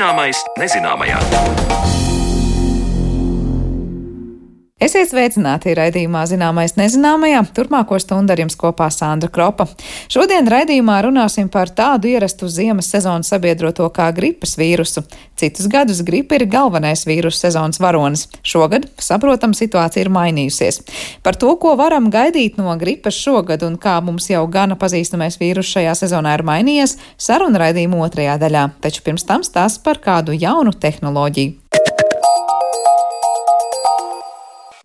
Zināmais nezināmajā. Esiet sveicināti raidījumā Zināmais nezināmajā. Turpmāko stundu ar jums kopā Sandra Kropa. Šodien raidījumā runāsim par tādu ierastu ziemas sezonas sabiedroto kā gripas vīrusu. Citus gadus gripa ir galvenais vīrusu sezonas varonis. Šogad, saprotam, situācija ir mainījusies. Par to, ko varam gaidīt no gripas šogad un kā mums jau gana pazīstamais vīrus šajā sezonā ir mainījies, saruna raidījuma otrajā daļā. Taču pirms tam stāsts par kādu jaunu tehnoloģiju.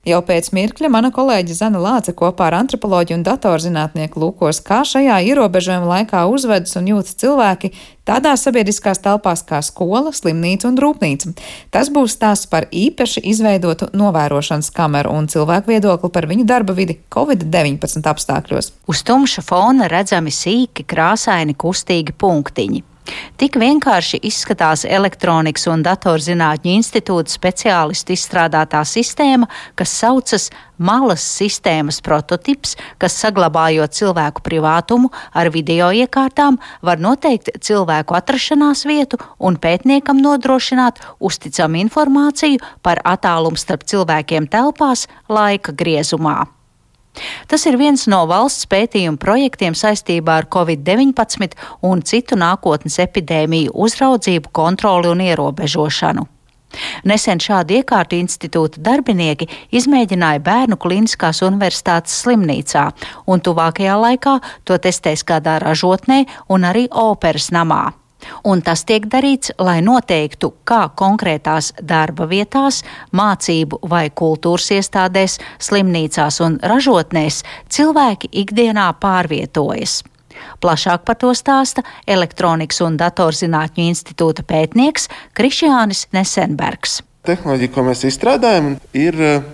Jau pēc mirkļa mana kolēģe Zana Lāce kopā ar antropoloģiju un datorzinātnieku lūkos, kā šajā ierobežojuma laikā uzvedas un jūtas cilvēki tādās sabiedriskās telpās kā skola, slimnīca un rūpnīca. Tas būs stāsts par īpaši izveidotu novērošanas kameru un cilvēku viedokli par viņu darba vidi Covid-19 apstākļos. Uz tumša fona redzami sīki, krāsaini, kustīgi punktiņi. Tik vienkārši izskatās Elektronikas un datorzinātņu institūta speciālistu izstrādātā sistēma, kas saucas malas sistēmas prototips, kas saglabājot cilvēku privātumu ar video iekārtām, var noteikt cilvēku atrašanās vietu un pētniekam nodrošināt uzticamu informāciju par attālumu starp cilvēkiem telpās laika griezumā. Tas ir viens no valsts pētījuma projektiem saistībā ar Covid-19 un citu nākotnes epidēmiju uzraudzību, kontroli un ierobežošanu. Nesen šādu iekārtu institūta darbinieki izmēģināja bērnu kliniskās universitātes slimnīcā, un tuvākajā laikā to testēs kādā ražotnē un arī operas namā un tas tiek darīts, lai noteiktu, kā konkrētās darba vietās, mācību vai kultūras iestādēs, slimnīcās un ražotnēs cilvēki ikdienā pārvietojas. Plašāk par to stāsta Elektronikas un datorzinātņu institūta pētnieks Krišjānis Nesenbergs. Tehnoloģija, ko mēs izstrādājam, ir eh,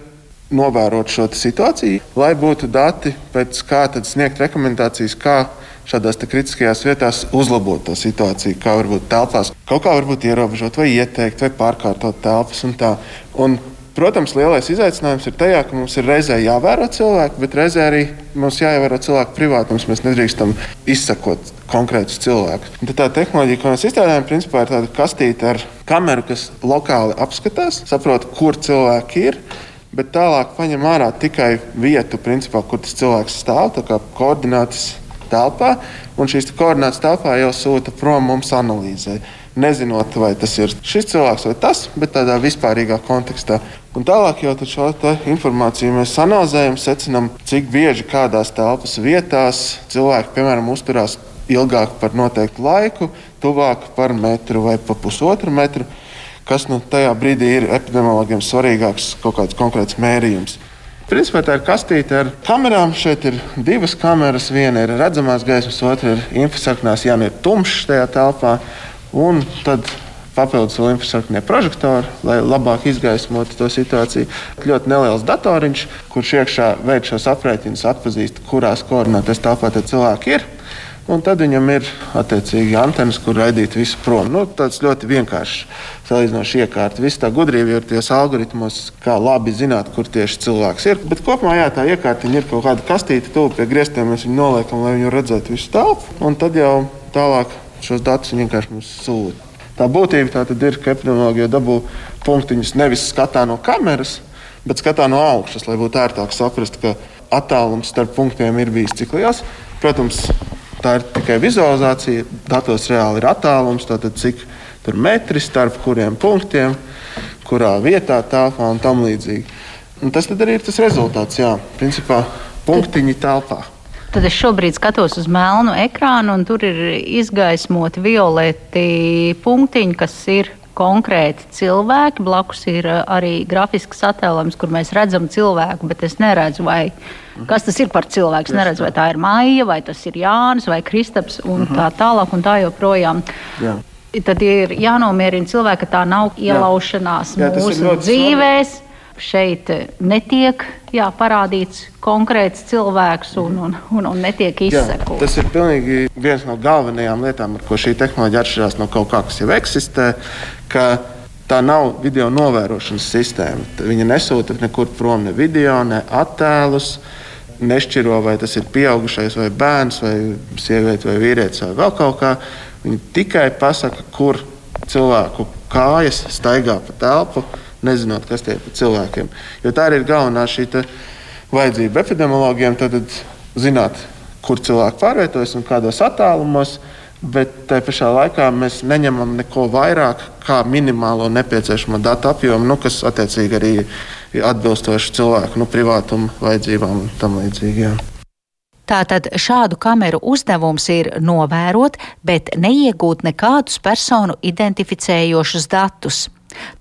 novērot šo situāciju, lai būtu dati, pēc kā sniegt rekomendācijas, kā šādās kritiskajās vietās uzlabot to situāciju, kā varbūt telpās kaut kā varbūt ierobežot, vai ieteikt, vai pārkārtot telpas un tā. Un, Protams, lielais izaicinājums ir tajā, ka mums ir reizē jāvēro cilvēki, bet reizē arī mums jāievēro cilvēku privātums. Mēs nedrīkstam izsakot konkrētus cilvēkus. Un tā tehnoloģija, ko mēs izstrādājam, principā ir tāda kastīte ar kameru, kas lokāli apskatās, saprot, kur cilvēki ir bet tālāk paņem ārā tikai vietu, principā, kur tas cilvēks stāv, tā kā koordinātas telpā, un šīs koordinācijas telpā jau sūta prom mums analīzē. Nezinot, vai tas ir šis cilvēks vai tas, bet tādā vispārīgā kontekstā. Un tālāk jau šo informāciju mēs analizējam, secinām, cik bieži kādās telpas vietās cilvēki, piemēram, uzturās ilgāk par noteiktu laiku, tuvāk par metru vai pa pusotru metru, kas nu, tajā brīdī ir epidemiologiem svarīgāks kaut kāds konkrēts mērījums. Principā tā ir kastīte ar kamerām. Šeit ir divas kameras. Viena ir redzamās gaismas, otra ir infrasarkanās, ja nu ir tumšs tajā telpā. Un tad papildus vēl infrasarkanie prožektori, lai labāk izgaismotu to situāciju. Ļoti neliels datoriņš, kurš iekšā veids šos aprēķinus, atpazīst, kurās koordinātēs telpā cilvēki ir. Un tad viņam ir attiecīgi antenas, kur raidīt visu prom. Nu, tas ļoti vienkāršs salīdzinoši iekārta. Viss tā gudrība ir tajos algoritmos, kā labi zināt, kur tieši cilvēks ir. Bet kopumā jā, tā iekārta ir kaut kāda kastīte, tuvu pie griestiem mēs viņu noliekam, lai viņi redzētu visu telpu. Un tad jau tālāk šos datus vienkārši mums sūta. Tā būtība tā ir, ka epidemioloģija dabū punktiņus nevis skatā no kameras, bet skatā no augšas, lai būtu ērtāk saprast, ka attālums starp punktiem ir bijis cik liels. Protams, Tā ir tikai vizualizācija. Datos reāli ir attālums, tātad cik tur metri starp kuriem punktiem, kurā vietā tālpā un tam līdzīgi. Un tas arī ir tas rezultāts, jā, principā punktiņi telpā. Tad es šobrīd skatos uz melnu ekrānu, un tur ir izgaismoti violeti punktiņi, kas ir konkrēti cilvēki. Blakus ir eh, arī grafisks attēlojums, kur mēs redzam cilvēku, bet es neredzu, vai, kas tas ir par cilvēku. Es neredzu, vai tā ir Maija, vai tas ir Jānis, vai Kristaps un tā tālāk un tā joprojām. Jā. Tad ir jānomierina cilvēki, ka tā nav ielaušanās Jā. Jā, mūsu dzīvēm šeit netiek jā, parādīts konkrēts cilvēks un, un, un, un netiek izsekots. Tas ir pilnīgi viens no galvenajām lietām, ar ko šī tehnoloģija atšķirās no kaut kā, kas jau eksistē. Tā nav video novērošanas sistēma. Viņa nesūta nekur prom ne video, ne attēlus. Nešķiro, vai tas ir pieaugušais, vai bērns, vai sieviete, vai vīrietis, vai vēl kaut kā. Viņa tikai pasaka, kur cilvēku kājas staigā pa telpu, nezinot, kas tie ir pa cilvēkiem. Jo tā arī ir galvenā šī vajadzība epidemiologiem. Tad zināt, kur cilvēki pārvietojas un kādos attālumos. Bet tajā pašā laikā mēs neņemam neko vairāk kā minimālo nepieciešamo datu apjomu, nu, kas attiecīgi arī atbilstoši cilvēku nu, privātuma vajadzībām un tam līdzīgi. Tātad šādu kameru uzdevums ir novērot, bet neiegūt nekādus personu identificējošus datus.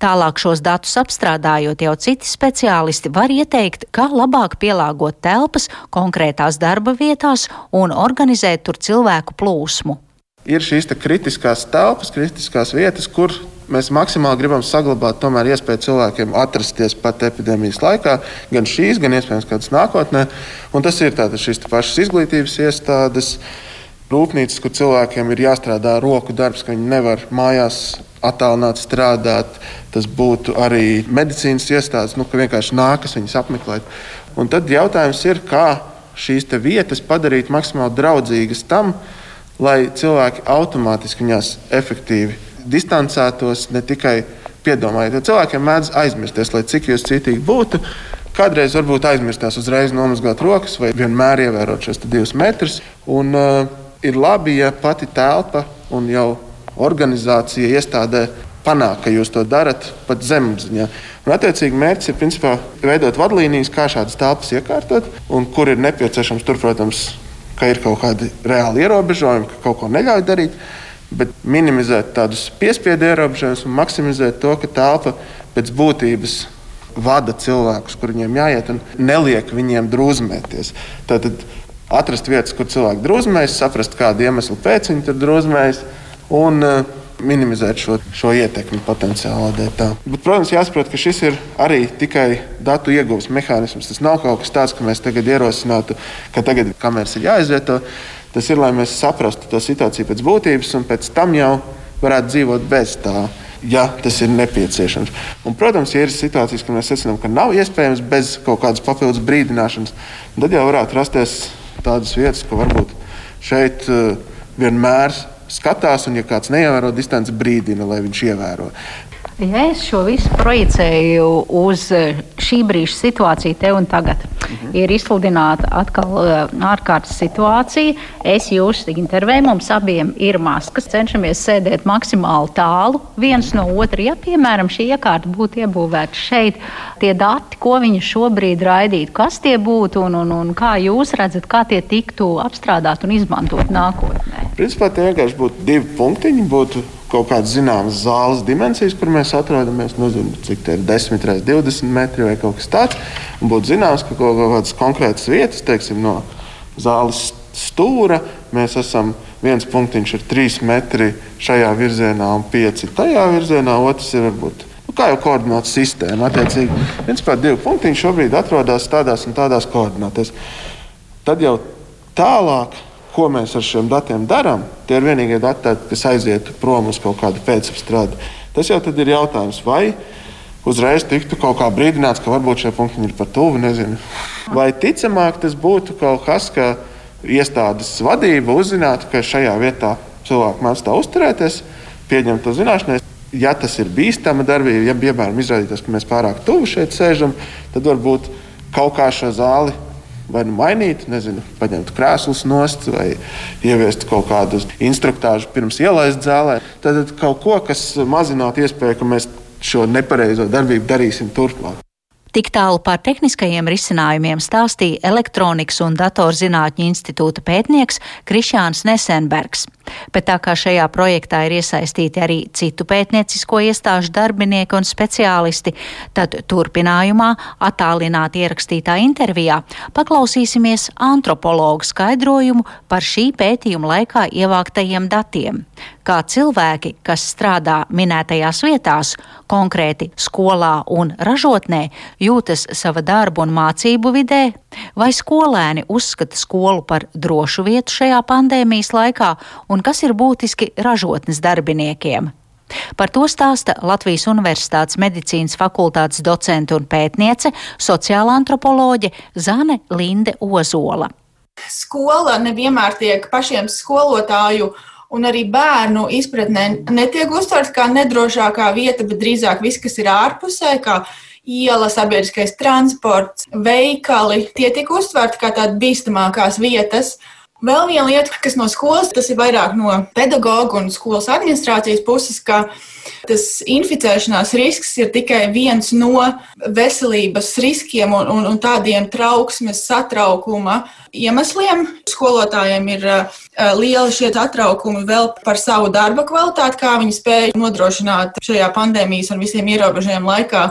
Tālāk šos datus apstrādājot, jau citi speciālisti var ieteikt, kā labāk pielāgot telpas konkrētās darba vietās un organizēt tur cilvēku plūsmu. Ir šīs kritiskās telpas, kritiskās vietas, kur mēs maksimāli gribam saglabāt tomēr iespēju cilvēkiem atrasties pat epidēmijas laikā, gan šīs, gan iespējams kādas nākotnē. Un tas ir tātad šīs pašas izglītības iestādes, rūpnīcas, kur cilvēkiem ir jāstrādā roku darbs, ka viņi nevar mājās attālināti strādāt. Tas būtu arī medicīnas iestādes, nu, ka vienkārši nākas viņas apmeklēt. Un tad jautājums ir, kā šīs vietas padarīt maksimāli draudzīgas tam, lai cilvēki automātiski viņās efektīvi distancētos, ne tikai piedomājot. Jo cilvēkiem mēdz aizmirsties, lai cik jūs citīgi būtu. Kādreiz varbūt aizmirstās uzreiz nomazgāt rokas vai vienmēr ievērot šos divus metrus. Un, uh, ir labi, ja pati telpa un jau organizācija, iestādē panāk, ka jūs to darat pat zemapziņā. Un, attiecīgi, mērķis ir principā, veidot vadlīnijas, kā šādas telpas iekārtot, un kur ir nepieciešams tur, protams, ka ir kaut kādi reāli ierobežojumi, ka kaut ko neļauj darīt, bet minimizēt tādus piespiedu ierobežojumus un maksimizēt to, ka telpa pēc būtības vada cilvēkus, kur viņiem jāiet, un neliek viņiem drūzmēties. Tātad atrast vietas, kur cilvēki drūzmējas, saprast, kādu iemeslu pēc viņi tur drūzmējas un uh, minimizēt šo, šo ietekmi potenciālā dēļ. Bet, protams, jāsaprot, ka šis ir arī tikai datu ieguves mehānisms. Tas nav kaut kas tāds, ka mēs tagad ierosinātu, ka tagad kameras ir jāizvieto. Tas ir, lai mēs saprastu to situāciju pēc būtības un pēc tam jau varētu dzīvot bez tā. Ja tas ir nepieciešams. Un, protams, ja ir situācijas, kad mēs secinām, ka nav iespējams bez kaut kādas papildus brīdināšanas, tad jau varētu rasties tādas vietas, ka varbūt šeit uh, vienmēr skatās, un, ja kāds neievēro distanci, brīdina, lai viņš ievēro. Ja es šo visu projicēju uz eh, šī brīža situāciju, te un tagad, -hmm. ir izsludināta atkal uh, ārkārtas situācija. Es jūs intervēju, mums abiem ir maskas, cenšamies sēdēt maksimāli tālu viens no otra. Ja, piemēram, šī iekārta būtu iebūvēta šeit, tie dati, ko viņi šobrīd raidītu, kas tie būtu un, un, un kā jūs redzat, kā tie tiktu apstrādāti un izmantot nākotnē? Principā tie vienkārši būtu divi punktiņi. Būtu kaut kādas zināmas zāles dimensijas, kur mēs atrodamies. Nezinu, cik tā ir 10 x 20 metri vai kaut kas tāds. Un būtu zināms, ka kaut kādas konkrētas vietas, teiksim, no zāles stūra mēs esam. Viens punktiņš ir 3 metri šajā virzienā un 5 tajā virzienā, otrs ir varbūt nu, kā jau koordinātu sistēma. Attiecīgi, principā divi punktiņi šobrīd atrodas tādās un tādās koordinātēs. Tad jau tālāk ko mēs ar šiem datiem darām, tie ir vienīgie dati, kas aiziet prom uz kaut kādu pēcapstrādi. Tas jau ir jautājums, vai uzreiz tiktu kaut kā brīdināts, ka varbūt šie punkti ir par tuvu. Nezinu. Vai ticamāk tas būtu kaut kas, ka iestādes vadība uzzinātu, ka šajā vietā cilvēki mēdz tā uzturēties, pieņemt to zināšanai. Ja tas ir bīstama darbība, ja piemēram izrādītos, ka mēs pārāk tuvu šeit sēžam, tad varbūt kaut kā šo zāli vai nu mainīt, nezinu, paņemt krēslus nost vai ieviest kaut kādu instruktāžu pirms ielaist zālē. Tad kaut ko, kas mazinātu iespēju, ka mēs šo nepareizo darbību darīsim turpmāk. Tik tālu par tehniskajiem risinājumiem stāstīja Elektronikas un datorzinātņu institūta pētnieks Krišjāns Nesenbergs. Bet tā kā šajā projektā ir iesaistīti arī citu pētniecisko iestāžu darbinieki un speciālisti, tad turpinājumā attālināti ierakstītā intervijā paklausīsimies antropologu skaidrojumu par šī pētījuma laikā ievāktajiem datiem. Kā cilvēki, kas strādā minētajās vietās, konkrēti skolā un ražotnē, jūtas sava darba un mācību vidē, vai skolēni uzskata skolu par drošu vietu šajā pandēmijas laikā un kas ir būtiski ražotnes darbiniekiem. Par to stāsta Latvijas Universitātes medicīnas fakultātes docente un pētniece, sociāla antropoloģe Zane Linde Ozola. Skola nevienmēr tiek pašiem skolotāju un arī bērnu izpratnē netiek uztverta kā nedrošākā vieta, bet drīzāk viss, kas ir ārpusē, kā iela, sabiedriskais transports, veikali, tie tiek uztverti kā tādas bīstamākās vietas. Vēl viena lieta, kas no skolas, tas ir vairāk no pedagoģa un skolas administrācijas puses, ka tas inficēšanās risks ir tikai viens no veselības riskiem un, un, un tādiem trauksmes, satraukuma iemesliem. Skolotājiem ir uh, lieli šie satraukumi vēl par savu darba kvalitāti, kā viņi spēja nodrošināt šajā pandēmijas un visiem ierobežojumiem laikā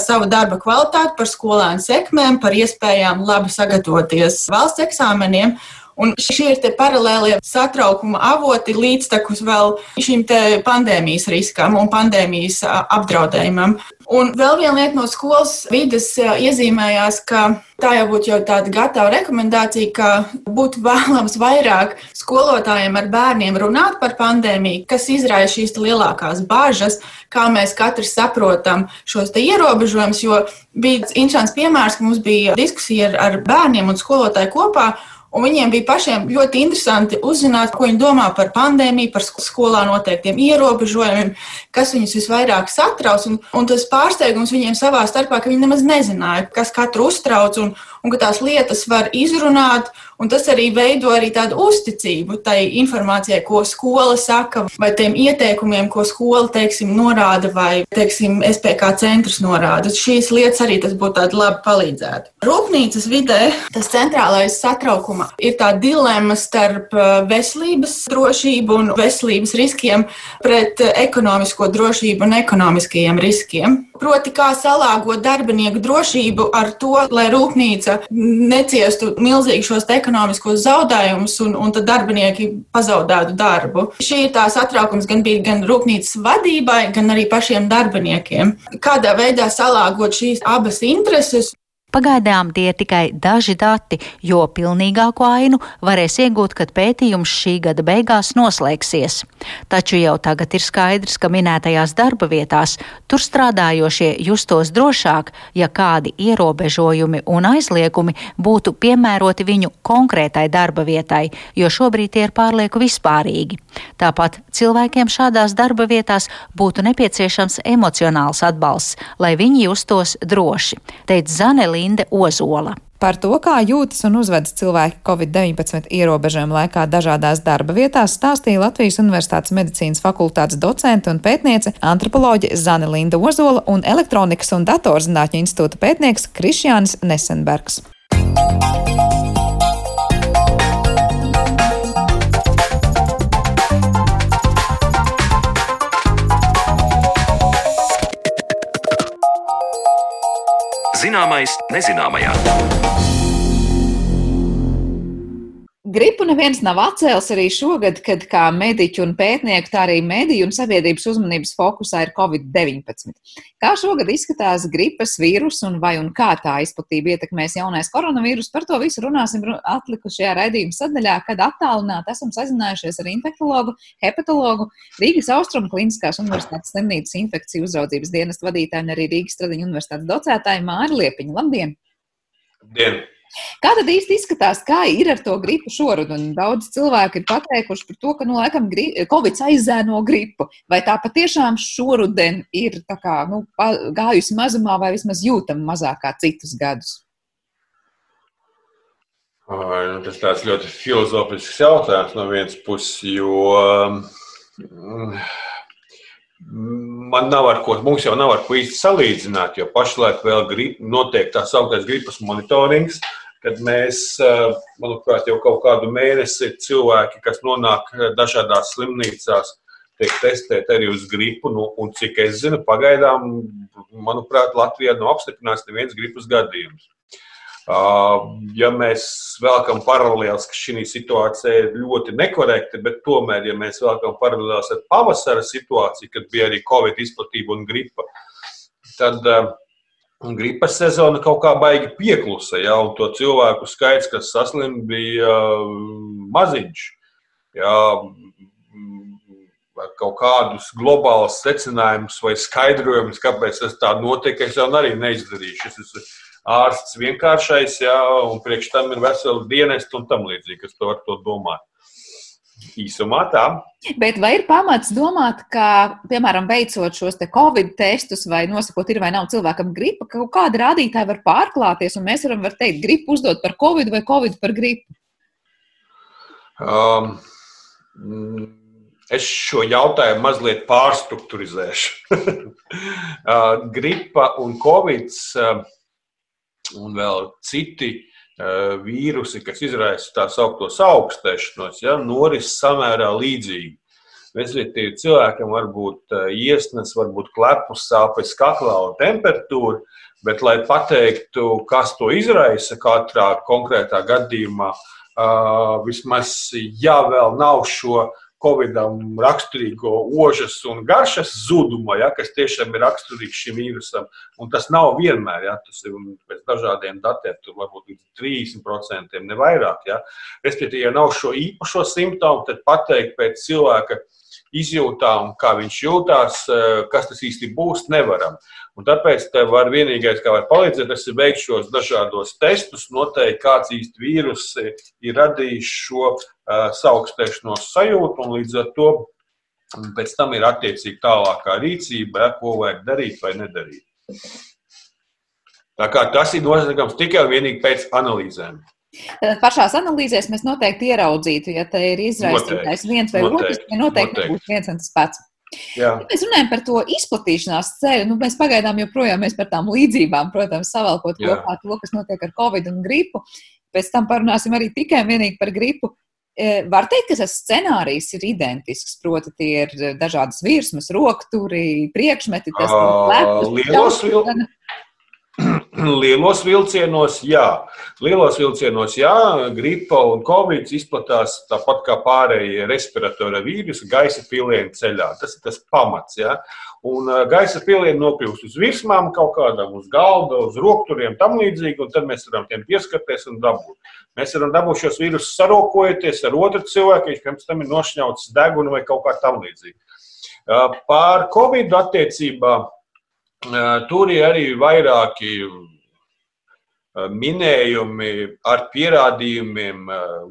savu darba kvalitāti, par skolēnu sekmēm, par iespējām labi sagatavoties valsts eksāmeniem. Un šie ir paralēlie satraukuma avoti līdztekus vēl šim pandēmijas riskam un pandēmijas apdraudējumam. Un vēl viena lieta no skolas vidas iezīmējās, ka tā jau būtu jau tāda gatava rekomendācija, ka būtu vēlams vairāk skolotājiem ar bērniem runāt par pandēmiju, kas izraisa šīs lielākās bažas, kā mēs katrs saprotam šos ierobežojumus. Jo bija interesants piemērs, ka mums bija diskusija ar, ar bērniem un skolotāju kopā. Un viņiem bija pašiem ļoti interesanti uzzināt, ko viņi domā par pandēmiju, par skolā noteiktiem ierobežojumiem, kas viņus visvairāk satrauc. Un, un tas pārsteigums viņiem savā starpā, ka viņi nemaz nezināja, kas katru uztrauc un, un ka tās lietas var izrunāt. Un tas arī veido arī tādu uzticību tai informācijai, ko skola saka, vai tiem ieteikumiem, ko skola, teiksim, norāda, vai, teiksim, SPK centrs norāda. Šīs lietas arī tas būtu tādi labi palīdzētu. Rūpnīcas vidē tas centrālais satraukuma ir tā dilemma starp uh, veselības drošību un veselības riskiem pret uh, ekonomisko drošību un ekonomiskajiem riskiem. Proti, kā salāgot darbinieku drošību ar to, lai rūpnīca neciestu milzīgi šos ekonomiskos zaudējumus un, un tad darbinieki pazaudētu darbu. Šī ir tā satraukums gan bija gan rūpnīcas vadībai, gan arī pašiem darbiniekiem. Kādā veidā salāgot šīs abas intereses Pagaidām tie ir tikai daži dati, jo pilnīgāko ainu varēs iegūt, kad pētījums šī gada beigās noslēgsies. Taču jau tagad ir skaidrs, ka minētajās darba vietās tur strādājošie justos drošāk, ja kādi ierobežojumi un aizliegumi būtu piemēroti viņu konkrētai darba vietai, jo šobrīd tie ir pārlieku vispārīgi. Tāpat cilvēkiem šādās darba vietās būtu nepieciešams emocionāls atbalsts, lai viņi justos droši, teica Zanelī Linde Ozola. Par to, kā jūtas un uzvedas cilvēki Covid-19 ierobežojumu laikā dažādās darba vietās, stāstīja Latvijas Universitātes medicīnas fakultātes docente un pētniece antropoloģe Zane Linda Ozola un elektronikas un datorzinātņu institūta pētnieks Krišjānis Nesenbergs. Zināmais nezināmajā. Gripu neviens nav atcēlis arī šogad, kad kā mediķu un pētnieku, tā arī mediju un sabiedrības uzmanības fokusā ir Covid-19. Kā šogad izskatās gripas vīrus un vai un kā tā izplatība ietekmēs jaunais koronavīrus, par to visu runāsim atlikušajā raidījuma sadaļā, kad attālināti esam sazinājušies ar infektologu, hepatologu, Rīgas Austrumu Kliniskās universitātes slimnīcas infekciju uzraudzības dienestu vadītāju un arī Rīgas Stradiņu universitātes docētāju Māri Liepiņu. Labdien! Labdien! Kā tad īsti izskatās, kā ir ar to gripu šoruden? Daudz cilvēku ir pateikuši par to, ka, nu, laikam, Covid aizēno gripu. Vai tā patiešām šoruden ir kā, nu, gājusi mazumā vai vismaz jūtama mazāk kā citus gadus? Nu, tas tāds ļoti filozofisks jautājums no vienas puses, jo um, man nav ar ko, mums jau nav ar ko īsti salīdzināt, jo pašlaik vēl grib, notiek tā sauktais gripas monitorings, kad mēs, eh, manuprāt, jau kaut kādu mēnesi cilvēki, kas nonāk eh, dažādās slimnīcās, tiek testēti arī uz gripu. Nu, un cik es zinu, pagaidām, manuprāt, Latvijā nav apstiprināts neviens gripas gadījums. Ja mēs vēlamies paralēlus, ka šī situācija ir ļoti nekorekta, bet tomēr, ja mēs vēlamies paralēlus ar pavasara situāciju, kad bija arī Covid izplatība un gripa, tad uh, gripas sezona kaut kā baigi pieklusa, ja, to cilvēku skaits, kas saslim, bija mm, maziņš. Ja, kaut kādus globālus secinājumus vai skaidrojumus, kāpēc tas tā notiek, es jau arī neizdarīšu. Es esmu ārsts vienkāršais, ja, un priekš tam ir vesela dienesta un tam līdzīgi, kas to var to domāt. Īsumā tā. Bet vai ir pamats domāt, ka, piemēram, veicot šos te covid testus vai nosakot, ir vai nav cilvēkam gripa, ka kaut kāda rādītāja var pārklāties un mēs varam var teikt, gripu uzdot par covid vai covid par gripu? Um, es šo jautājumu mazliet pārstrukturizēšu. uh, gripa un covid uh, un vēl citi vīrusi, kas izraisa tā saucamos augstēšanos, ja, noris samērā līdzīgi. Respektīvi, cilvēkam var būt eh, iesnas, varbūt klepus sāpes, kaklā un temperatūra, bet, lai pateiktu, kas to izraisa katrā konkrētā gadījumā, eh, vismaz, ja vēl nav šo Covidam raksturīgo ožas un garšas zudumu, ja, kas tiešām ir raksturīgs šim vīrusam. Un tas nav vienmēr, ja tas ir pēc dažādiem datiem, tur varbūt līdz 30%, ne vairāk. Ja. Respektīvi, ja nav šo īpašo simptomu, tad pateikt pēc cilvēka izjūtām, kā viņš jūtās, eh, kas tas īsti būs, nevaram. Un tāpēc tev var vienīgais, kā var palīdzēt, tas ir veikt šos dažādos testus, noteikt, kāds īsti vīrus ir radījis šo uh, saukstēšanos sajūtu, un līdz ar to pēc tam ir attiecīgi tālākā rīcība, ja, ko vajag darīt vai nedarīt. Tā kā tas ir nozīmēs tikai un vienīgi pēc analīzēm. Tad pašās analīzēs mēs noteikti ieraudzītu, ja te ir izraisītājs viens vai otrs, tad noteikti nebūs viens un tas pats. Ja mēs runājam par to izplatīšanās ceļu. Nu, mēs pagaidām joprojām mēs par tām līdzībām, protams, savalkot Jā. kopā to, kas notiek ar covid un gripu. Pēc tam parunāsim arī tikai un vienīgi par gripu. E, Var teikt, ka tas scenārijs ir identisks. Proti, tie ir dažādas virsmas, rokturi, priekšmeti, tas ir lielos vil- gan- Lielos vilcienos, jā. Lielos vilcienos, jā, gripa un covid izplatās tāpat kā pārējie respiratora vīrusi gaisa pilienu ceļā. Tas ir tas pamats. Jā. Un gaisa pilieni nokļūst uz virsmām, kaut kādam uz galda, uz rokturiem, tam līdzīgi, un tad mēs varam tiem pieskarties un dabūt. Mēs varam dabūt šos vīrusus sarokojoties ar otru cilvēku, viņš pirms tam ir nošņauts degunu vai kaut kā tam līdzīga. Pār covid attiecībā tur ir arī vairāki minējumi ar pierādījumiem,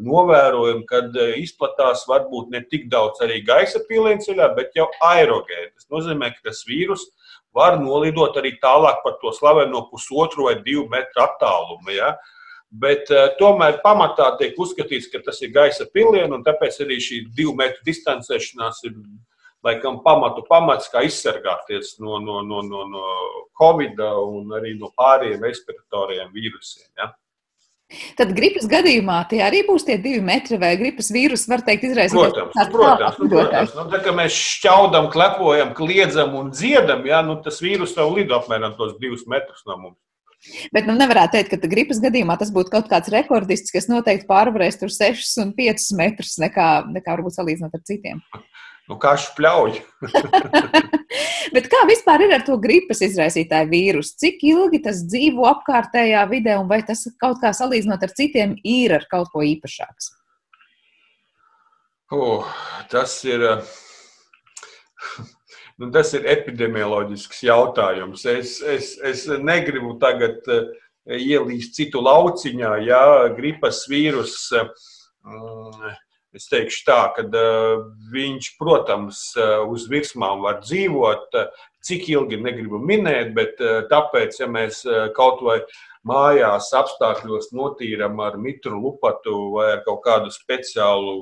novērojumi, kad izplatās varbūt ne tik daudz arī gaisa pielienceļā, bet jau aerogēni. Tas nozīmē, ka tas vīrus var nolidot arī tālāk par to slaveno pusotru vai divu metru attālumu. Ja? Bet uh, tomēr pamatā tiek uzskatīts, ka tas ir gaisa piliens, un tāpēc arī šī divu metru distancēšanās ir laikam pamatu pamats, kā izsargāties no, no, no, no, no Covid un arī no pārējiem respiratoriem vīrusiem. Ja? Tad gripas gadījumā tie arī būs tie divi metri, vai gripas vīrusu var teikt izraisīt. Protams, protams, nu, protams. Nu, tā, ka mēs šķaudam, klepojam, kliedzam un dziedam, ja, nu, tas vīrus jau lido apmēram tos divus metrus no mums. Bet nu, nevarētu teikt, ka gripas gadījumā tas būtu kaut kāds rekordists, kas noteikti pārvarēs tur 6 un 5 metrus, nekā, nekā varbūt salīdzinot ar citiem. Nu, kā špļauj? Bet kā vispār ir ar to gripas izraisītāju vīrusu? Cik ilgi tas dzīvo apkārtējā vidē, un vai tas kaut kā salīdzinot ar citiem ir ar kaut ko īpašāks? Oh, tas ir. Nu, tas ir epidemioloģisks jautājums. Es, es, es negribu tagad uh, ielīst citu lauciņā, ja gripas vīrus. Uh, Es teikšu tā, ka uh, viņš, protams, uh, uz virsmām var dzīvot, uh, cik ilgi negribu minēt, bet uh, tāpēc, ja mēs uh, kaut vai mājās apstākļos notīram ar mitru lupatu vai ar kaut kādu speciālu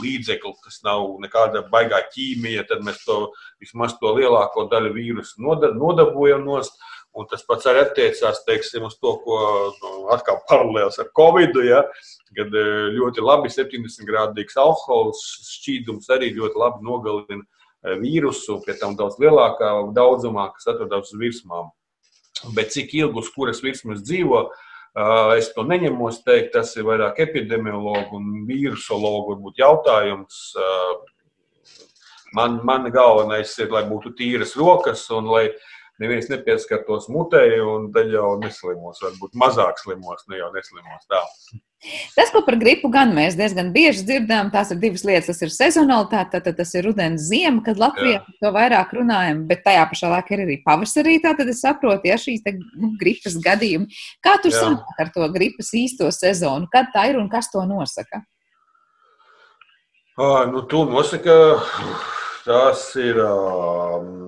līdzekli, kas nav nekāda baigā ķīmija, tad mēs to vismaz to lielāko daļu vīrusu noda- nodabūjam nost. Un tas pats arī attiecās teiksim, uz to, ko nu, atkal paralēls ar Covid. Ja, kad eh, ļoti labi 70-grādīgs alkohols šķīdums arī ļoti labi nogalina eh, vīrusu, pie tam daudz lielākā daudzumā, kas atrodas uz virsmām. Bet cik ilgi uz kuras virsmas dzīvo, eh, es to neņemos teikt. Tas ir vairāk epidemiologu un vīrusologu jautājums. Man, man galvenais ir, lai būtu tīras rokas un lai neviens nepieskartos mutei, un tad jau neslimos. Varbūt mazāk slimos, ne jau neslimos. Tā. Tas, ko par gripu gan mēs diezgan bieži dzirdam, tās ir divas lietas. Tas ir sezonalitāte, tad, tas ir rudens, ziema, kad Latvijā Jā. par to vairāk runājam, bet tajā pašā laikā ir arī pavasarī. Tad es saprotu, ja šīs te, nu, gripas gadījumi. Kā tur sanāk ar to gripas īsto sezonu? Kad tā ir un kas to nosaka? Ah, nu, to nosaka, tas ir um,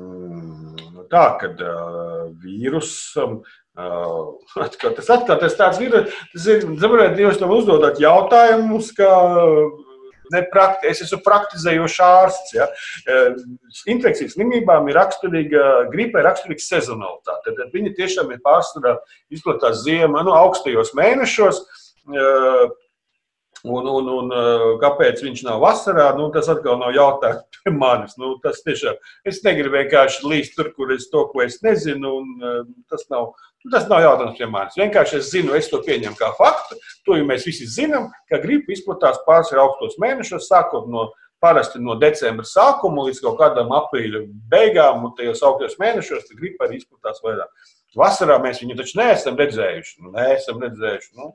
tā, ka uh, vīrusam. Uh, tas atkal tas tāds vīrus, tas ir, zināt, jūs tam uzdodat jautājumus, ka neprakti, es esmu praktizējošs ārsts. Ja. Infekcijas slimībām ir raksturīga, gripa ir raksturīga sezonalitāte. Tad viņi tiešām ir pārsvarā izplatās ziemā, nu, augstajos mēnešos. Un, un, un kāpēc viņš nav vasarā, nu, tas atkal nav jautājums pie manis. Nu, tas tiešām, es negribu vienkārši līst tur, kur es to, es nezinu, un tas nav, Nu, tas nav jautājums pie manis. Vienkārši es zinu, es to pieņemu kā faktu. To jau mēs visi zinām, ka gripa izplatās pārsvarā augstos mēnešos, sākot no parasti no decembra sākuma līdz kaut kādam aprīļa beigām, un tajos augstos mēnešos gripa arī izplatās vairāk. Vasarā mēs viņu taču neesam redzējuši. Nu, neesam redzējuši. Nu,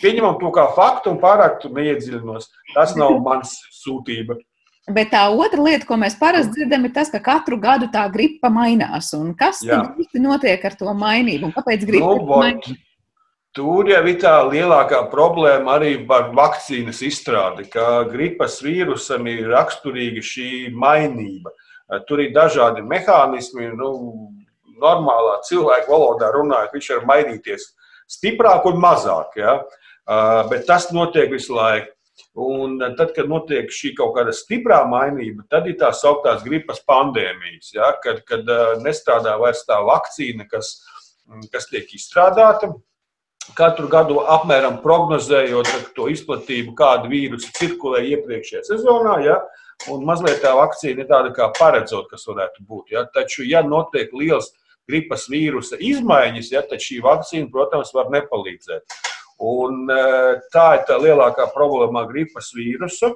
pieņemam to kā faktu un pārāk tur neiedziļinos. Tas nav mans sūtība. Bet tā otra lieta, ko mēs parasti dzirdam, ir tas, ka katru gadu tā gripa mainās. Un kas īsti notiek ar to mainību? Un kāpēc gripa nu, mainās? Tur jau ir tā lielākā problēma arī ar vakcīnas izstrādi, ka gripas vīrusam ir raksturīga šī mainība. Tur ir dažādi mehānismi, nu, normālā cilvēka valodā runājot, viņš var mainīties stiprāk un mazāk. Ja? Bet tas notiek visu laiku. Un tad, kad notiek šī kaut kāda stiprā mainība, tad ir tā sauktās gripas pandēmijas, ja, kad, kad nestrādā vairs tā vakcīna, kas, kas tiek izstrādāta. Katru gadu apmēram prognozējot to izplatību, kāda vīrusa cirkulē iepriekšējā sezonā, ja, un mazliet tā vakcīna ir tāda kā paredzot, kas varētu būt. Ja. Taču, ja notiek liels gripas vīrusa izmaiņas, ja, tad šī vakcīna, protams, var nepalīdzēt. Un, e, tā ir tā lielākā problēma ar gripas vīrusu,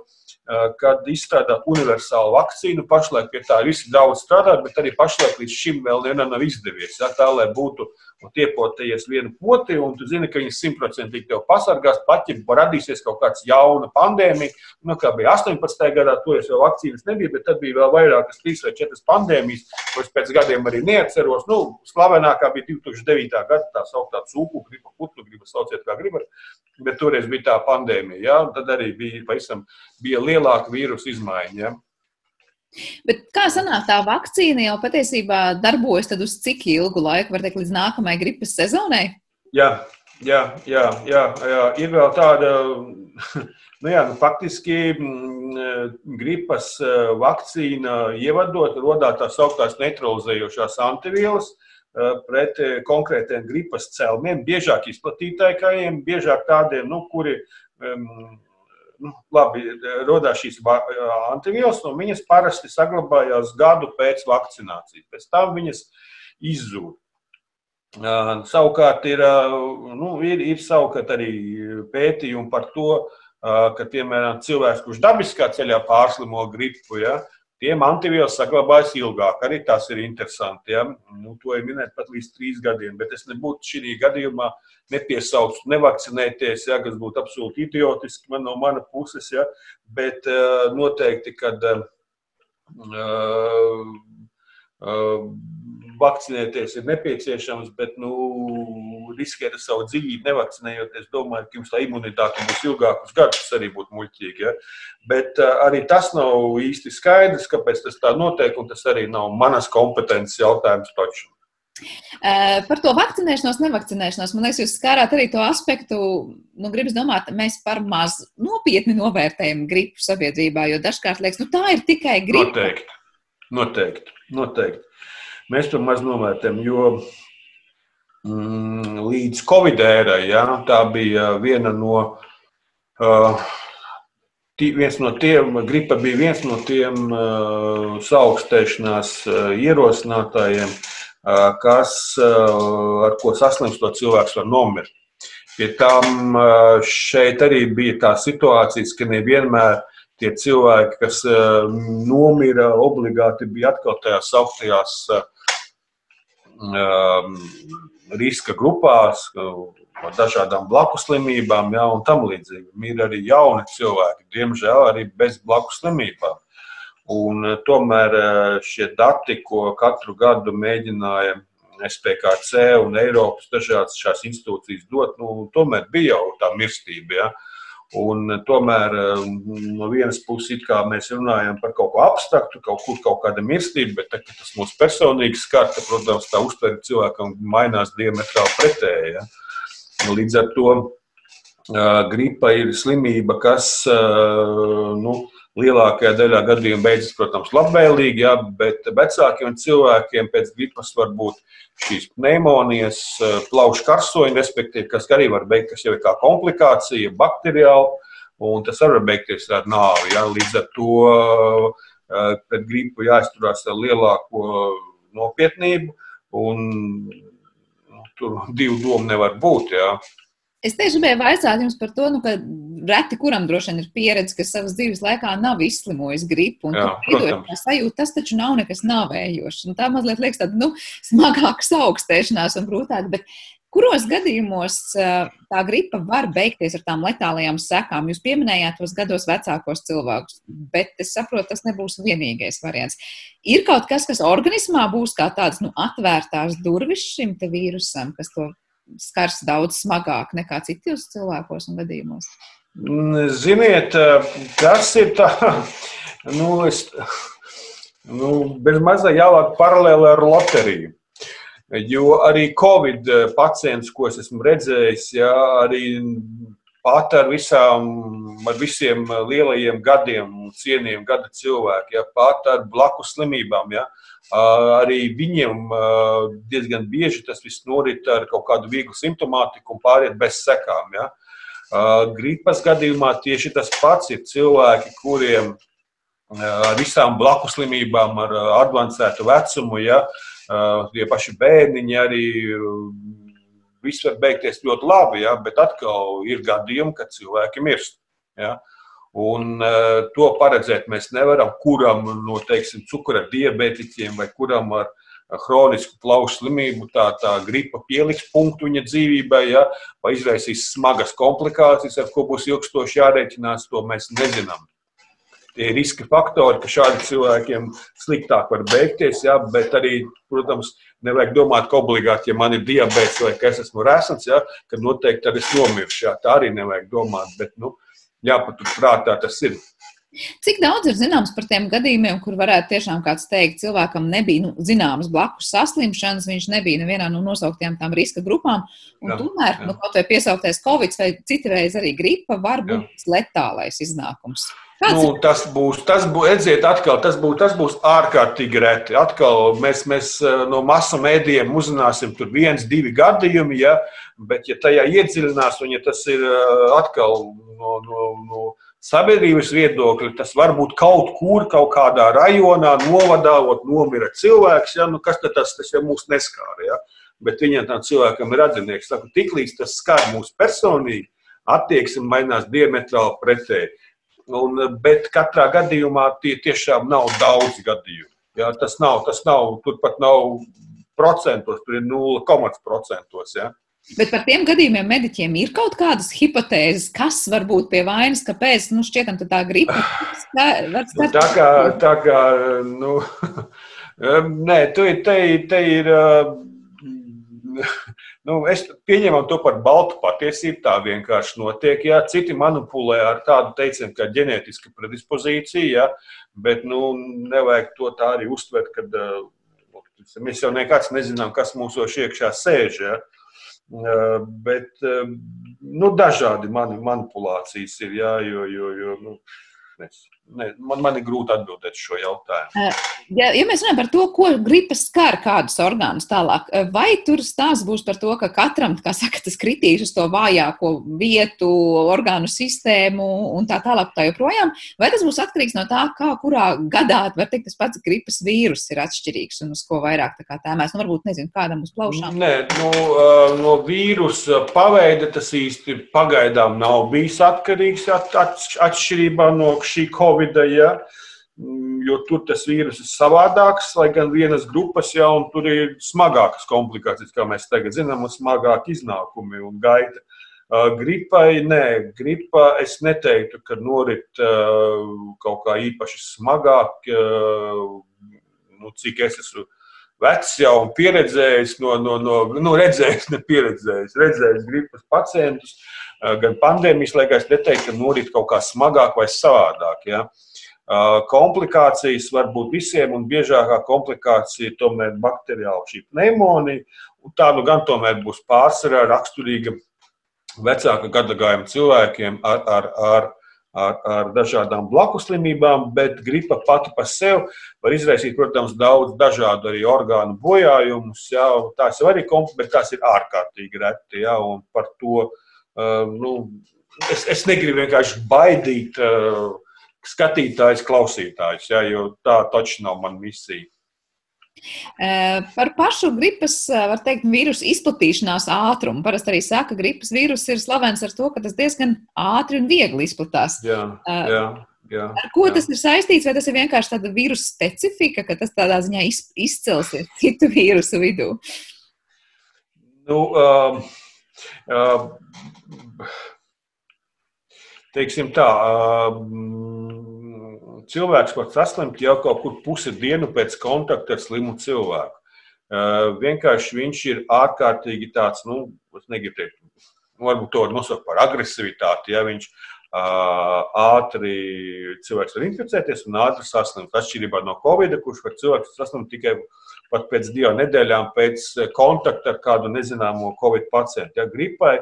kad izstrādāt universālu vakcīnu. Pašlaik pie tā visi daudz strādā, bet arī pašlaik līdz šim vēl vienam nav izdevies. Ja, tā, lai būtu un tiepoties vienu poti, un tu zini, ka viņi simtprocentīgi tev pasargās, pat ja radīsies kaut kāda jauna pandēmija. Nu, kā bija 18. gadā, toreiz jau vakcīnas nebija, bet tad bija vēl vairākas, trīs vai četras pandēmijas, ko es pēc gadiem arī neatceros. Nu, slavenākā bija 2009. gada tā sauktā cūku gripa, putnu gripa, sauciet kā gribat, bet toreiz bija tā pandēmija, ja? tad arī bija, pavisam, bija lielāka vīrusu izmaiņa. Ja? Bet kā sanāk, tā vakcīna jau patiesībā darbojas uz cik ilgu laiku, var teikt, līdz nākamajai gripas sezonai? Jā, jā, jā, jā, jā. ir vēl tāda. Nu jā, nu, faktiski mm, gripas eh, vakcīna ievadot, radās tā sauktās neutralizējošās antivielas eh, pret eh, konkrētiem gripas cēlumiem, biežāk izplatītākajiem, biežāk tādiem, nu, kuri um, nu, labi, radās šīs antivielas, un viņas parasti saglabājās gadu pēc vakcinācijas. Pēc tam viņas izzūd. Savukārt ir, nu, ir, ir savukārt arī pētījumi par to, ka, piemēram, cilvēks, kurš dabiskā ceļā pārslimo gripu, ja, tiem antivielas saglabājas ilgāk. Arī tas ir interesanti. Ja? Nu, to ir minēt pat līdz trīs gadiem, bet es nebūtu šī gadījumā nepiesaucu nevakcinēties, ja, kas būtu absolūti idiotiski man no mana puses. Ja? Bet uh, noteikti, kad uh, vakcinēties ir nepieciešams, bet nu, riskēt ar savu dzīvību, nevakcinējoties, domāju, ka jums tā imunitāte būs ilgākus gadus, tas arī būtu muļķīgi. Ja? Bet arī tas nav īsti skaidrs, kāpēc tas tā notiek, un tas arī nav manas kompetences jautājums taču. Par to vakcinēšanos, nevakcinēšanos. Man liekas, jūs skārāt arī to aspektu, nu, gribas domāt, mēs par maz nopietni novērtējam gripu sabiedrībā, jo dažkārt liekas, nu, tā ir tikai gripa. Noteikti, noteikti. noteikti. Mēs to maz novērtējam, jo mm, līdz Covid ērai ja, tā bija viena no. Uh, Viens no tiem, gripa bija viens no tiem uh, saaugstēšanās uh, ierosinātājiem, uh, kas, uh, ar ko saslimstot cilvēks var nomirt. Pie tam uh, šeit arī bija tā situācijas, ka nevienmēr tie cilvēki, kas uh, nomira, obligāti bija atkal tajās augtajās uh, um, riska grupās, ar dažādām blakus slimībām, ja, un tam līdzīgi. Ir arī jauni cilvēki, diemžēl arī bez blakus slimībām. Un, tomēr šie dati, ko katru gadu mēģināja SPKC un Eiropas dažādas šās institūcijas dot, nu, tomēr bija jau tā mirstība. Ja. Un, tomēr no vienas puses mēs runājam par kaut ko abstraktu, kaut kur kaut kāda mirstība, bet tā, tas mūsu personīgi skar, ka, protams, tā uztvere cilvēkam mainās diametrāli pretēji. Ja? Līdz ar to gripa ir slimība, kas nu, lielākajā daļā gadījumu beidzas, protams, labvēlīgi, ja, bet vecākiem cilvēkiem pēc gripas var būt šīs pneimonijas, plaušu karsoņi, respektīvi, kas arī var beigt, kas jau kā komplikācija, bakteriāli, un tas var beigties ar nāvi. Ja. Līdz ar to pret gripu jāizturās ar lielāko nopietnību, un nu, tur divu domu nevar būt. Ja. Es tieši gribēju vaicāt jums par to, nu, ka reti kuram droši vien ir pieredze, ka savas dzīves laikā nav izslimojis gripu. Jā, tā sajūta, tas taču nav nekas navējošs. Tā mazliet liekas tāda nu, smagāka augstēšanās un grūtāk. Bet kuros gadījumos tā gripa var beigties ar tām letālajām sekām? Jūs pieminējāt tos gados vecākos cilvēkus, bet es saprotu, tas nebūs vienīgais variants. Ir kaut kas, kas organismā būs kā tāds nu, atvērtās durvis šim vīrusam, kas to skars daudz smagāk nekā citos cilvēkos un gadījumos? Ziniet, tas ir tā, nu, es, nu, bez mazā jāvāk paralēli ar loteriju. Jo arī Covid pacients, ko es esmu redzējis, ja, arī pat ar, visām, ar visiem lielajiem gadiem, cienījumiem gada cilvēki, ja, pat ar blakus slimībām, ja, Arī viņiem diezgan bieži tas viss norit ar kaut kādu vieglu simptomātiku un pāriet bez sekām. Ja? Gripas gadījumā tieši tas pats ir cilvēki, kuriem ar visām blakus slimībām, ar avansētu vecumu, ja, tie paši bērniņi arī viss var beigties ļoti labi, ja, bet atkal ir gadījumi, kad cilvēki mirst. Ja. Un to paredzēt mēs nevaram, kuram no teiksim, cukura diabētiķiem vai kuram ar chronisku plaušu slimību tā, tā gripa pieliks punktu viņa dzīvībai, ja, vai izraisīs smagas komplikācijas, ar ko būs ilgstoši jārēķinās, to mēs nezinām. Tie ir riska faktori, ka šādiem cilvēkiem sliktāk var beigties, ja, bet arī, protams, nevajag domāt, ka obligāti, ja man ir diabetes vai ka es esmu resns, ja, ka noteikti tad es nomiršu. Ja. Tā arī nevajag domāt. Bet, nu, jāpaturprātā tas ir. Cik daudz ir zināms par tiem gadījumiem, kur varētu tiešām kāds teikt, cilvēkam nebija nu, zināmas blakus saslimšanas, viņš nebija nevienā no nosauktām tām riska grupām, un jā, tomēr, jā. nu, kaut vai piesauktais Covid vai citreiz arī gripa, var būt jā. letālais iznākums. Kāds nu, tas būs, tas būs, redziet, atkal, tas būs, tas būs ārkārtīgi reti. Atkal mēs, mēs eh, no masu mēdījiem uzzināsim tur viens, divi gadījumi, ja, bet ja tajā iedziļinās, un ja tas ir eh, atkal no, no, no sabiedrības viedokļa, tas var būt kaut kur, kaut kādā rajonā, novadā, ot, nomira cilvēks, ja, nu, kas tas, tas jau mūs neskāra. Ja, bet viņam tam cilvēkam ir redzinieks. Tiklīdz tas skar mūs personīgi, attieksme mainās diametrāli pretēji. Bet katrā gadījumā tie tiešām nav daudz gadījumu. Jā, tas nav, tas nav, turpat nav procentos, tur ir 0,procentos. Ja. Bet par tiem gadījumiem mediķiem ir kaut kādas hipotēzes, kas var būt pie vainas, kāpēc nu, šķietam tā gripa. Nu, tā kā, tā kā nu, nē, te, te, te ir Nu, es pieņemu to par baltu patiesību. Tā vienkārši notiek. Jā. Citi manipulē ar tādu teicienu, kā ģenētiska predispozīcija, jā, bet nu, nevajag to tā arī uztvert, ka uh, mēs jau nekāds nezinām, kas mūsos iekšā sēž. Jā. Uh, bet uh, nu, dažādi mani manipulācijas ir, jā, jo, jo, jo nu, es ne, man, man ir grūti atbildēt šo jautājumu. Ja, ja mēs runājam par to, ko gripas skar kādus orgānus tālāk, vai tur stāsts būs par to, ka katram, kā saka, tas kritīs uz to vājāko vietu, orgānu sistēmu un tā tālāk, tā joprojām, vai tas būs atkarīgs no tā, kā kurā gadā, var teikt, tas pats gripas vīrus ir atšķirīgs un uz ko vairāk tā kā tēmēs, nu varbūt nezinu, kādam uz plaušām? Nē, nu, no vīrusa paveida tas īsti pagaidām nav bijis atkarīgs atšķirībā no šī COVID Covid, ja, mm, jo tur tas vīrus ir savādāks, lai gan vienas grupas jau tur ir smagākas komplikācijas, kā mēs tagad zinām, un smagāki iznākumi un gaita. Uh, gripai, nē, gripa es neteiktu, ka norit uh, kaut kā īpaši smagāk, uh, nu, cik es esmu vecs jau un pieredzējis, no, no, no, nu, redzējis, ne pieredzējis, redzējis gripas pacientus. Gan pandēmijas laikā, es neteiktu, ka norit kaut kā smagāk vai savādāk. Ja. Komplikācijas var būt visiem, un biežākā komplikācija ir tomēr bakteriāla šī pneimonija. Tā nu gan tomēr būs pārsvarā raksturīga vecāka gadagājuma cilvēkiem ar, ar, ar ar, ar dažādām blakuslimībām, bet gripa pati par sevi var izraisīt, protams, daudz dažādu arī orgānu bojājumus. Jā, tās ir arī komplekss, bet tās ir ārkārtīgi reti. Jā, par to nu, es, es negribu vienkārši baidīt uh, skatītājus, klausītājus, jā, jo tā taču nav mana misija. Eh, par pašu gripas, eh, var teikt, vīrusu izplatīšanās ātrumu. Parasti arī saka, ka gripas vīrus ir slavens ar to, ka tas diezgan ātri un viegli izplatās. Jā, eh, jā. Jā, ar ko jā. tas ir saistīts? Vai tas ir vienkārši tāda vīrusu specifika, ka tas tādā ziņā izcelsies citu vīrusu vidū? Nu, um, teiksim tā, um, cilvēks var saslimt jau kaut kur pusi dienu pēc kontakta ar slimu cilvēku. Uh, vienkārši viņš ir ārkārtīgi tāds, nu, es negribu teikt, varbūt to nosaukt par agresivitāti. Ja viņš uh, ātri cilvēks var inficēties un ātri saslimt. Atšķirībā no Covid, kurš var cilvēks saslimt tikai pat pēc divām nedēļām pēc kontakta ar kādu nezināmo Covid pacientu. Ja, gripai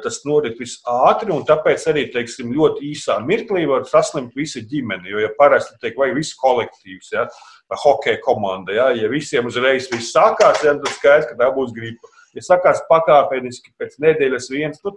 tas norit visātri, un tāpēc arī teiksim, ļoti īsā mirklī var saslimt visa ģimene. Jo, ja parasti tiek vai viss kolektīvs, ja, vai hokeja komanda, ja, ja visiem uzreiz viss sākās, ja, tad skaidrs, ka tā būs gripa. Ja sakās pakāpeniski pēc nedēļas viens, nu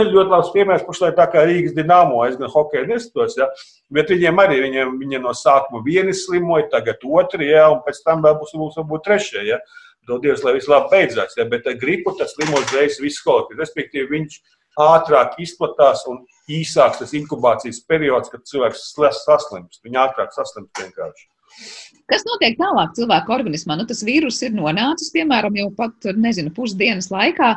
ļoti labs piemērs pašlaik tā kā Rīgas dīnāmo, es gan hokeju nesatos, ja, bet viņiem arī viņiem, viņiem no sākuma vieni slimoja, tagad otri, ja, un pēc tam vēl būs, būs varbūt trešie. Ja. Dodies, lai viss labi beidzās. Ja, bet gripu tas slimo uzreiz viss kolektīvi. Respektīvi, viņš ātrāk izplatās un īsāks tas inkubācijas periods, kad cilvēks saslimst. Viņa ātrāk saslimst vienkārši. Kas notiek tālāk cilvēka organismā? Nu, tas vīrus ir nonācis, piemēram, jau pat, nezinu, pusdienas laikā.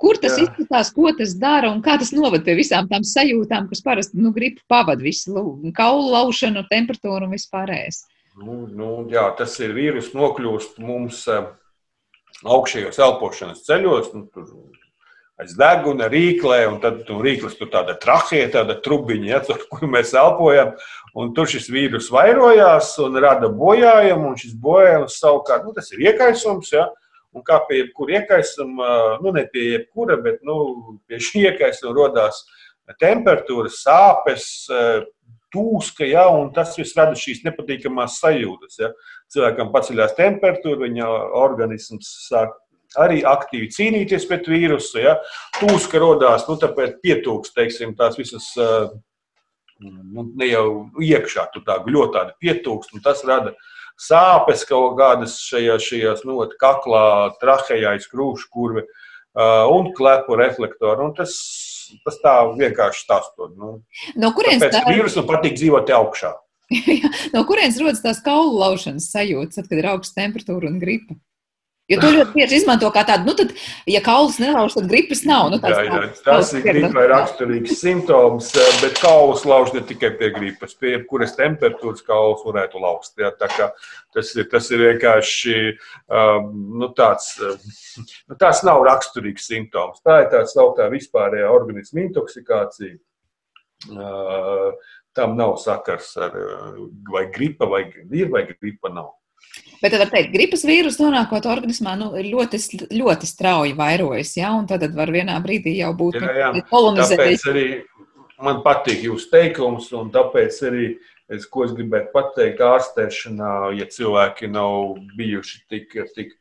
Kur tas Jā. izskatās, ko tas dara un kā tas novada pie visām tām sajūtām, kas parasti nu, grib pavadīt visu kaulu laušanu, temperatūru un vispārējais? Nu, nu, jā, tas ir vīrus, nokļūst mums augšējos elpošanas ceļos, nu, tur aiz deguna, rīklē, un tad nu, rīklis tur tāda trahē, tāda trubiņa, ja, tur, kur mēs elpojam. Un tur šis vīrus vairojās un rada bojājumu, un šis bojājums savukārt nu, ir iekaisums. Ja, un kā pie jebkura iekaisuma, nu ne pie jebkura, bet nu, pie šī iekaisuma radās temperatūra, sāpes, tūska, ja, un tas viss rada šīs nepatīkamās sajūtas. Ja. Cilvēkam paceļās temperatūra, viņa organisms sāk arī aktīvi cīnīties pret vīrusu. Ja. Tūska radās, nu, tāpēc pietūks, teiksim, tās visas. Nu, ne jau iekšā, tur tā ļoti tāda pietūks, un tas rada sāpes kaut kādas šajās, šajās nu, kaklā, trahejā, skrūšu kurve un klepu reflektoru. Un tas tas tā vienkārši stāstot. Nu, no kurienes tā ir? Vīrusam patīk dzīvot augšā. no kurienes rodas tās kaulu laušanas sajūtas, kad ir augsta temperatūra un gripa? Jo to ļoti bieži izmanto kā tādu, nu, tad, ja kauls nelauž, tad gripas nav. Nu, jā, jā, tas ir gripai raksturīgs simptoms, eh, bet kauls lauž ne tikai pie gripas, pie jebkuras temperatūras kauls varētu lauzt. Jā, tā kā tas ir, tas ir vienkārši um, nu, tāds, eh, nu, tās nav raksturīgs simptoms. Tā ir tā sauktā vispārējā organisma intoksikācija. Uh, tam nav sakars ar vai gripa, vai ir, vai gripa nav. Bet var teikt, gripas vīrus nonākot organismā nu, ļoti, ļoti strauji vairojas, ja? un tad var vienā brīdī jau būt jā, jā. Nu, kolonizēts. Arī man patīk jūsu teikums, un tāpēc arī es, ko es gribētu pateikt ārstēšanā, ja cilvēki nav bijuši tik, tik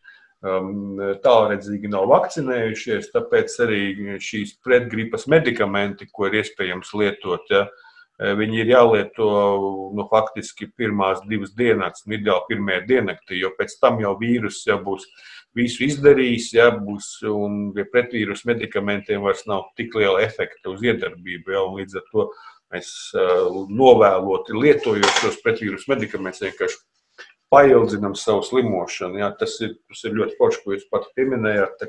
um, tālredzīgi, nav vakcinējušies, tāpēc arī šīs pretgripas medikamenti, ko ir iespējams lietot, ja, uh, viņi ir jālieto nu, faktiski pirmās divas dienas, nu, ideāli pirmajā diennaktī, jo pēc tam jau vīruss jau būs visu izdarījis, ja būs un ja pretvīrus medikamentiem vairs nav tik liela efekta uz iedarbību. Ja, līdz ar to mēs novēloti lietojot šos pretvīrus medikamentus vienkārši paildzinām savu slimošanu. Ja, tas, ir, tas ir ļoti forši, ko jūs pat pieminējāt.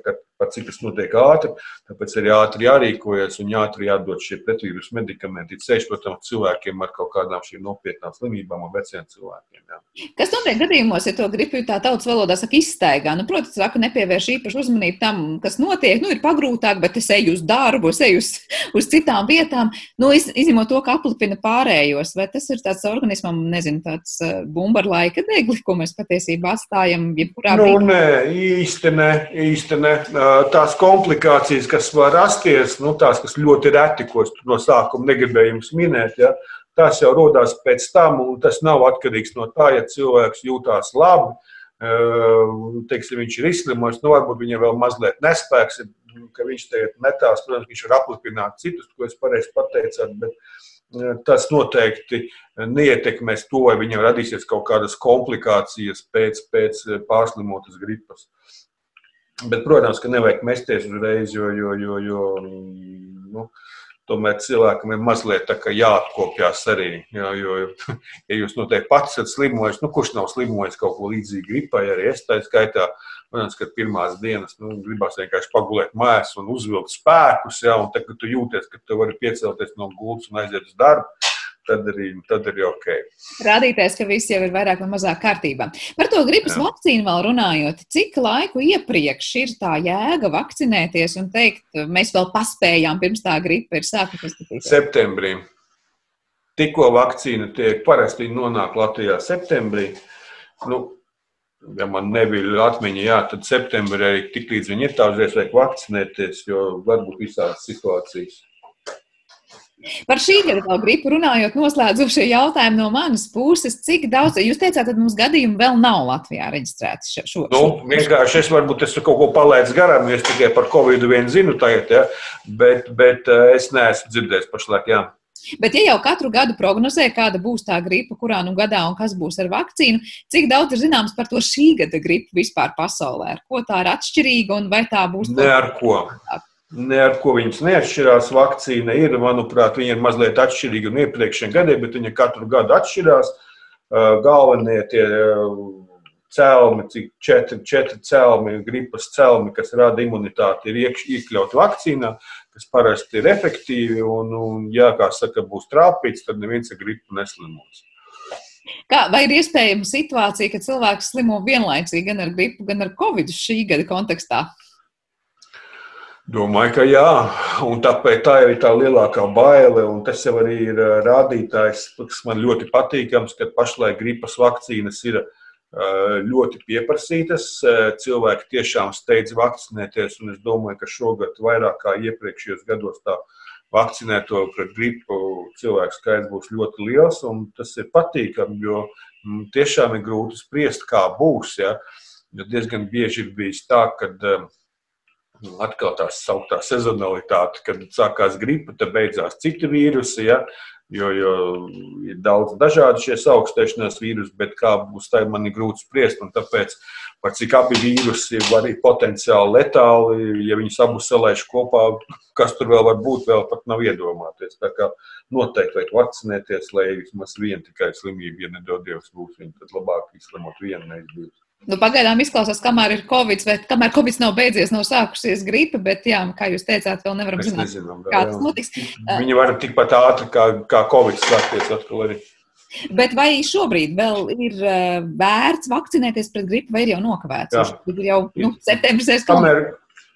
Pat cik tas notiek ātri. Tāpēc arī ātri jārīkojas un ātri jādod šie pretvīrus medikamenti. Ceļš, protams, cilvēkiem ar kaut kādām šīm nopietnām slimībām un veciem cilvēkiem. Jā. Kas notiek gadījumos, ja to gribu tā tautas valodā saka izstaigā? Nu, protams, saka, nepievērš īpašu uzmanību tam, kas notiek. Nu, ir pagrūtāk, bet es eju uz darbu, es eju uz, uz citām vietām. Nu, iz, izņemot to, ka aplipina pārējos, vai tas ir tāds organismam, nezinu, tāds uh, bumbarlaika degli, ko mēs patiesībā atstājam jebkurā nu, brīdī? Nē, īsti ne, īsti ne. Tās komplikācijas, kas var rasties, nu, tās, kas ļoti reti, ko es no sākuma negribēju jums minēt, ja, tās jau rodās pēc tam, un tas nav atkarīgs no tā, ja cilvēks jūtās labi, teiksim, viņš ir izslimojis, nu, varbūt viņam vēl mazliet nespēks, ka viņš tagad metās, protams, viņš var aplipināt citus, ko es pareizi pateicāt, bet tas noteikti neietekmēs to, vai viņam radīsies kaut kādas komplikācijas pēc, pēc pārslimotas gripas. Bet, protams, ka nevajag mesties uzreiz, jo, jo, jo, jo nu, tomēr cilvēkam ir mazliet jāatkopjas arī. Jo, jo, ja jūs noteikti pats esat slimojis, nu, kurš nav slimojis kaut ko līdzīgu gripai, arī es tā skaitā, protams, ka pirmās dienas nu, gribās vienkārši pagulēt mājās un uzvilkt spēkus, ja, un tad, kad tu jūties, ka tu vari piecelties no gultas un aiziet uz darbu tad arī, tad arī ok. Rādītājs, ka viss jau ir vairāk vai mazāk kārtībā. Par to gripas Jā. vakcīnu vēl runājot, cik laiku iepriekš ir tā jēga vakcinēties un teikt, mēs vēl paspējām pirms tā gripa ir sākusies? Septembrī. Tikko vakcīna tiek parasti nonāk Latvijā septembrī. Nu, ja man nebija atmiņa, jā, tad septembrī arī tik līdz viņi ir tālreiz vajag vakcinēties, jo varbūt visādas situācijas. Par šī gada vēl gribu runājot, noslēdzošie jautājumi no manas puses. Cik daudz, jūs teicāt, ka mums gadījumu vēl nav Latvijā reģistrēts šo? šo nu, vienkārši es varbūt es kaut ko palaidu garām, jo es tikai par Covid vien zinu tagad, ja? bet, bet eh, es neesmu dzirdējis pašlaik, jā. Bet, ja jau katru gadu prognozē, kāda būs tā gripa, kurā nu gadā un kas būs ar vakcīnu, cik daudz ir zināms par to šī gada gripu vispār pasaulē? Ar ko tā ir atšķirīga un vai tā būs? Ne ar ko. Tā? Ne ar ko viņas neatšķirās. Vakcīna ir, manuprāt, viņa ir mazliet atšķirīga no iepriekšējiem gadiem, bet viņa katru gadu atšķirās. Galvenie tie cēlmi, cik četri, četri cēlmi, gripas cēlmi, kas rada imunitāti, ir iekš, iekļauti vakcīnā, kas parasti ir efektīvi. Un, un ja, kā saka, būs trāpīts, tad neviens ar gripu neslimos. Kā, vai ir iespējama situācija, ka cilvēks slimo vienlaicīgi gan ar gripu, gan ar covid šī gada kontekstā? Domāju, ka jā, un tāpēc tā ir tā lielākā baile. Tas jau arī ir rādītājs, kas man ļoti patīkams, ka pašlaik gripas vakcīnas ir ļoti pieprasītas. Cilvēki tiešām steidz vakcinēties, un es domāju, ka šogad vairāk kā iepriekšējos gados tā vakcinēto pret gripu cilvēku skaits būs ļoti liels, un tas ir patīkami, jo tiešām ir grūti spriest, kā būs. Ja? Jo diezgan bieži ir bijis tā, ka Nu, atkal tā sauktā sezonalitāte, kad sākās gripa, tad beidzās citi vīrusi. Ja? Jo, jo ir daudz dažādu šie augstēšanās vīrusi, bet kā būs tā, man ir grūti spriest. Tāpēc, par cik abi vīrusi var arī potenciāli letāli, ja viņus abus salaiž kopā, kas tur vēl var būt, vēl pat nav iedomāties. Tā kā noteikti vajag vakcinēties, lai vismaz viena tikai slimība, ja nedodies būs, viņa tad labāk izslimot vienu, nevis divas. Nu, pagaidām izklausās, kamēr ir covid, vai kamēr covid nav beidzies, nav sākusies gripa, bet, jā, kā jūs teicāt, vēl nevaram Mēs zināt, nezinām, kā tas notiks. Viņi var tikpat ātri kā, kā covid sākties atkal arī. Bet vai šobrīd vēl ir vērts vakcinēties pret gripu, vai ir jau nokavēts? Jā. Ir jau nu, septembris aiz kamēr,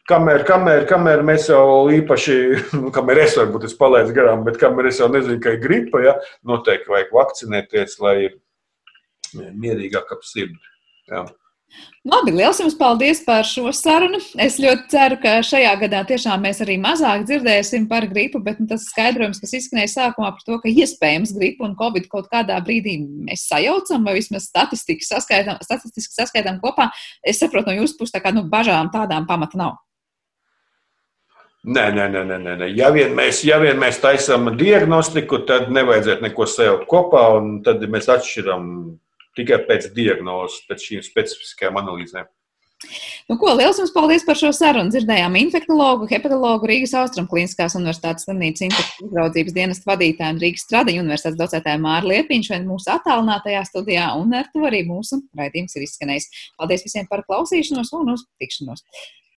kamēr, kamēr, kamēr mēs jau īpaši, nu, kamēr es varbūt es palaidu garām, bet kamēr es jau nezinu, ka ir gripa, ja, noteikti vajag vakcinēties, lai ir mierīgāk ap sirdi. Jā. Labi, liels jums paldies par šo sarunu. Es ļoti ceru, ka šajā gadā tiešām mēs arī mazāk dzirdēsim par gripu, bet nu, tas skaidrojums, kas izskanēja sākumā par to, ka iespējams gripu un covid kaut kādā brīdī mēs sajaucam vai vismaz statistiski saskaitām, statistiski saskaitām kopā, es saprotu no jūsu puses, tā kā nu, bažām tādām pamata nav. Nē, nē, nē, nē, nē. Ja, vien mēs, ja vien mēs taisām diagnostiku, tad nevajadzētu neko sajaukt kopā, un tad mēs atšķiram tikai pēc diagnozes, pēc šīm specifiskajām analīzēm. Nu, ko, liels jums paldies par šo sarunu. Dzirdējām infektuologu, hepatologu, Rīgas Austrum Kliniskās Universitātes slimnīcas infekcijas uzraudzības dienas vadītāju un Rīgas Stradiņu Universitātes docētāju Māru Liepiņu šeit mūsu attālinātajā studijā, un ar to arī mūsu raidījums ir izskanējis. Paldies visiem par klausīšanos un uz tikšanos!